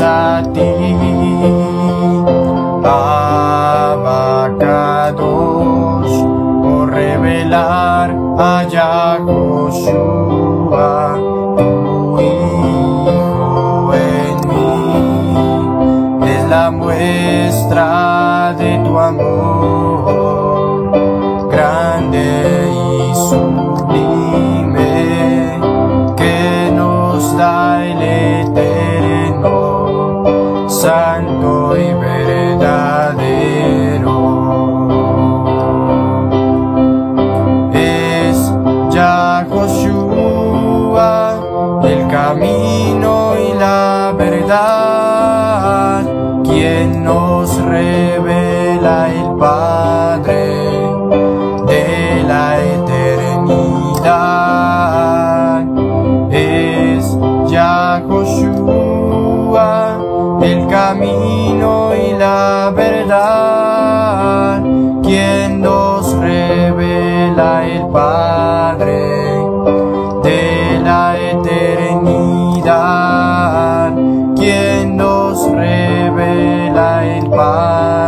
a ti, Abacados, por revelar a Yahushua, tu Hijo en mí, es la muestra de tu amor. Camino y la verdad, quien nos revela el Padre de la eternidad. Es Yahushua el camino y la verdad,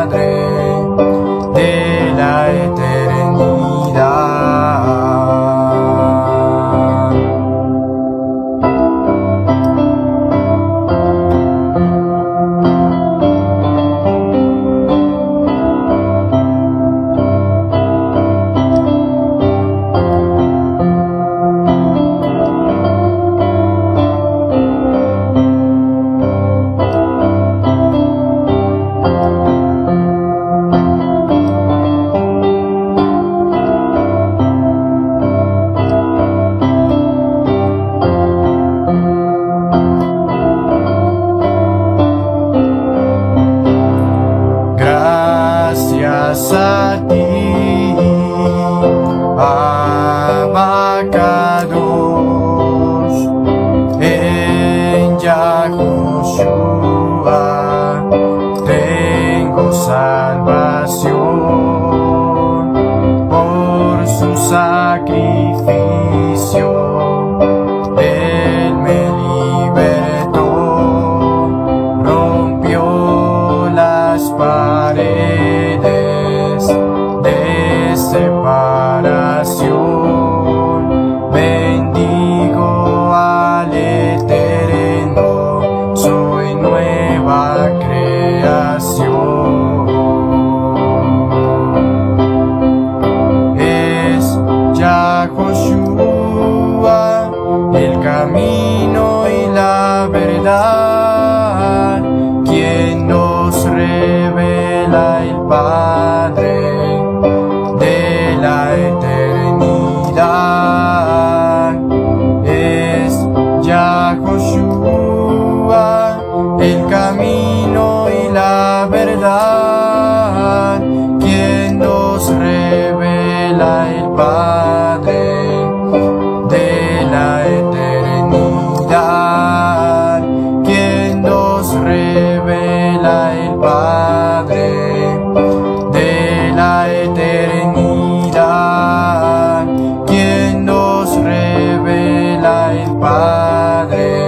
Padre Gracias a ti, abacados en Yahushua tengo salvación por su sacrificio. La Padre.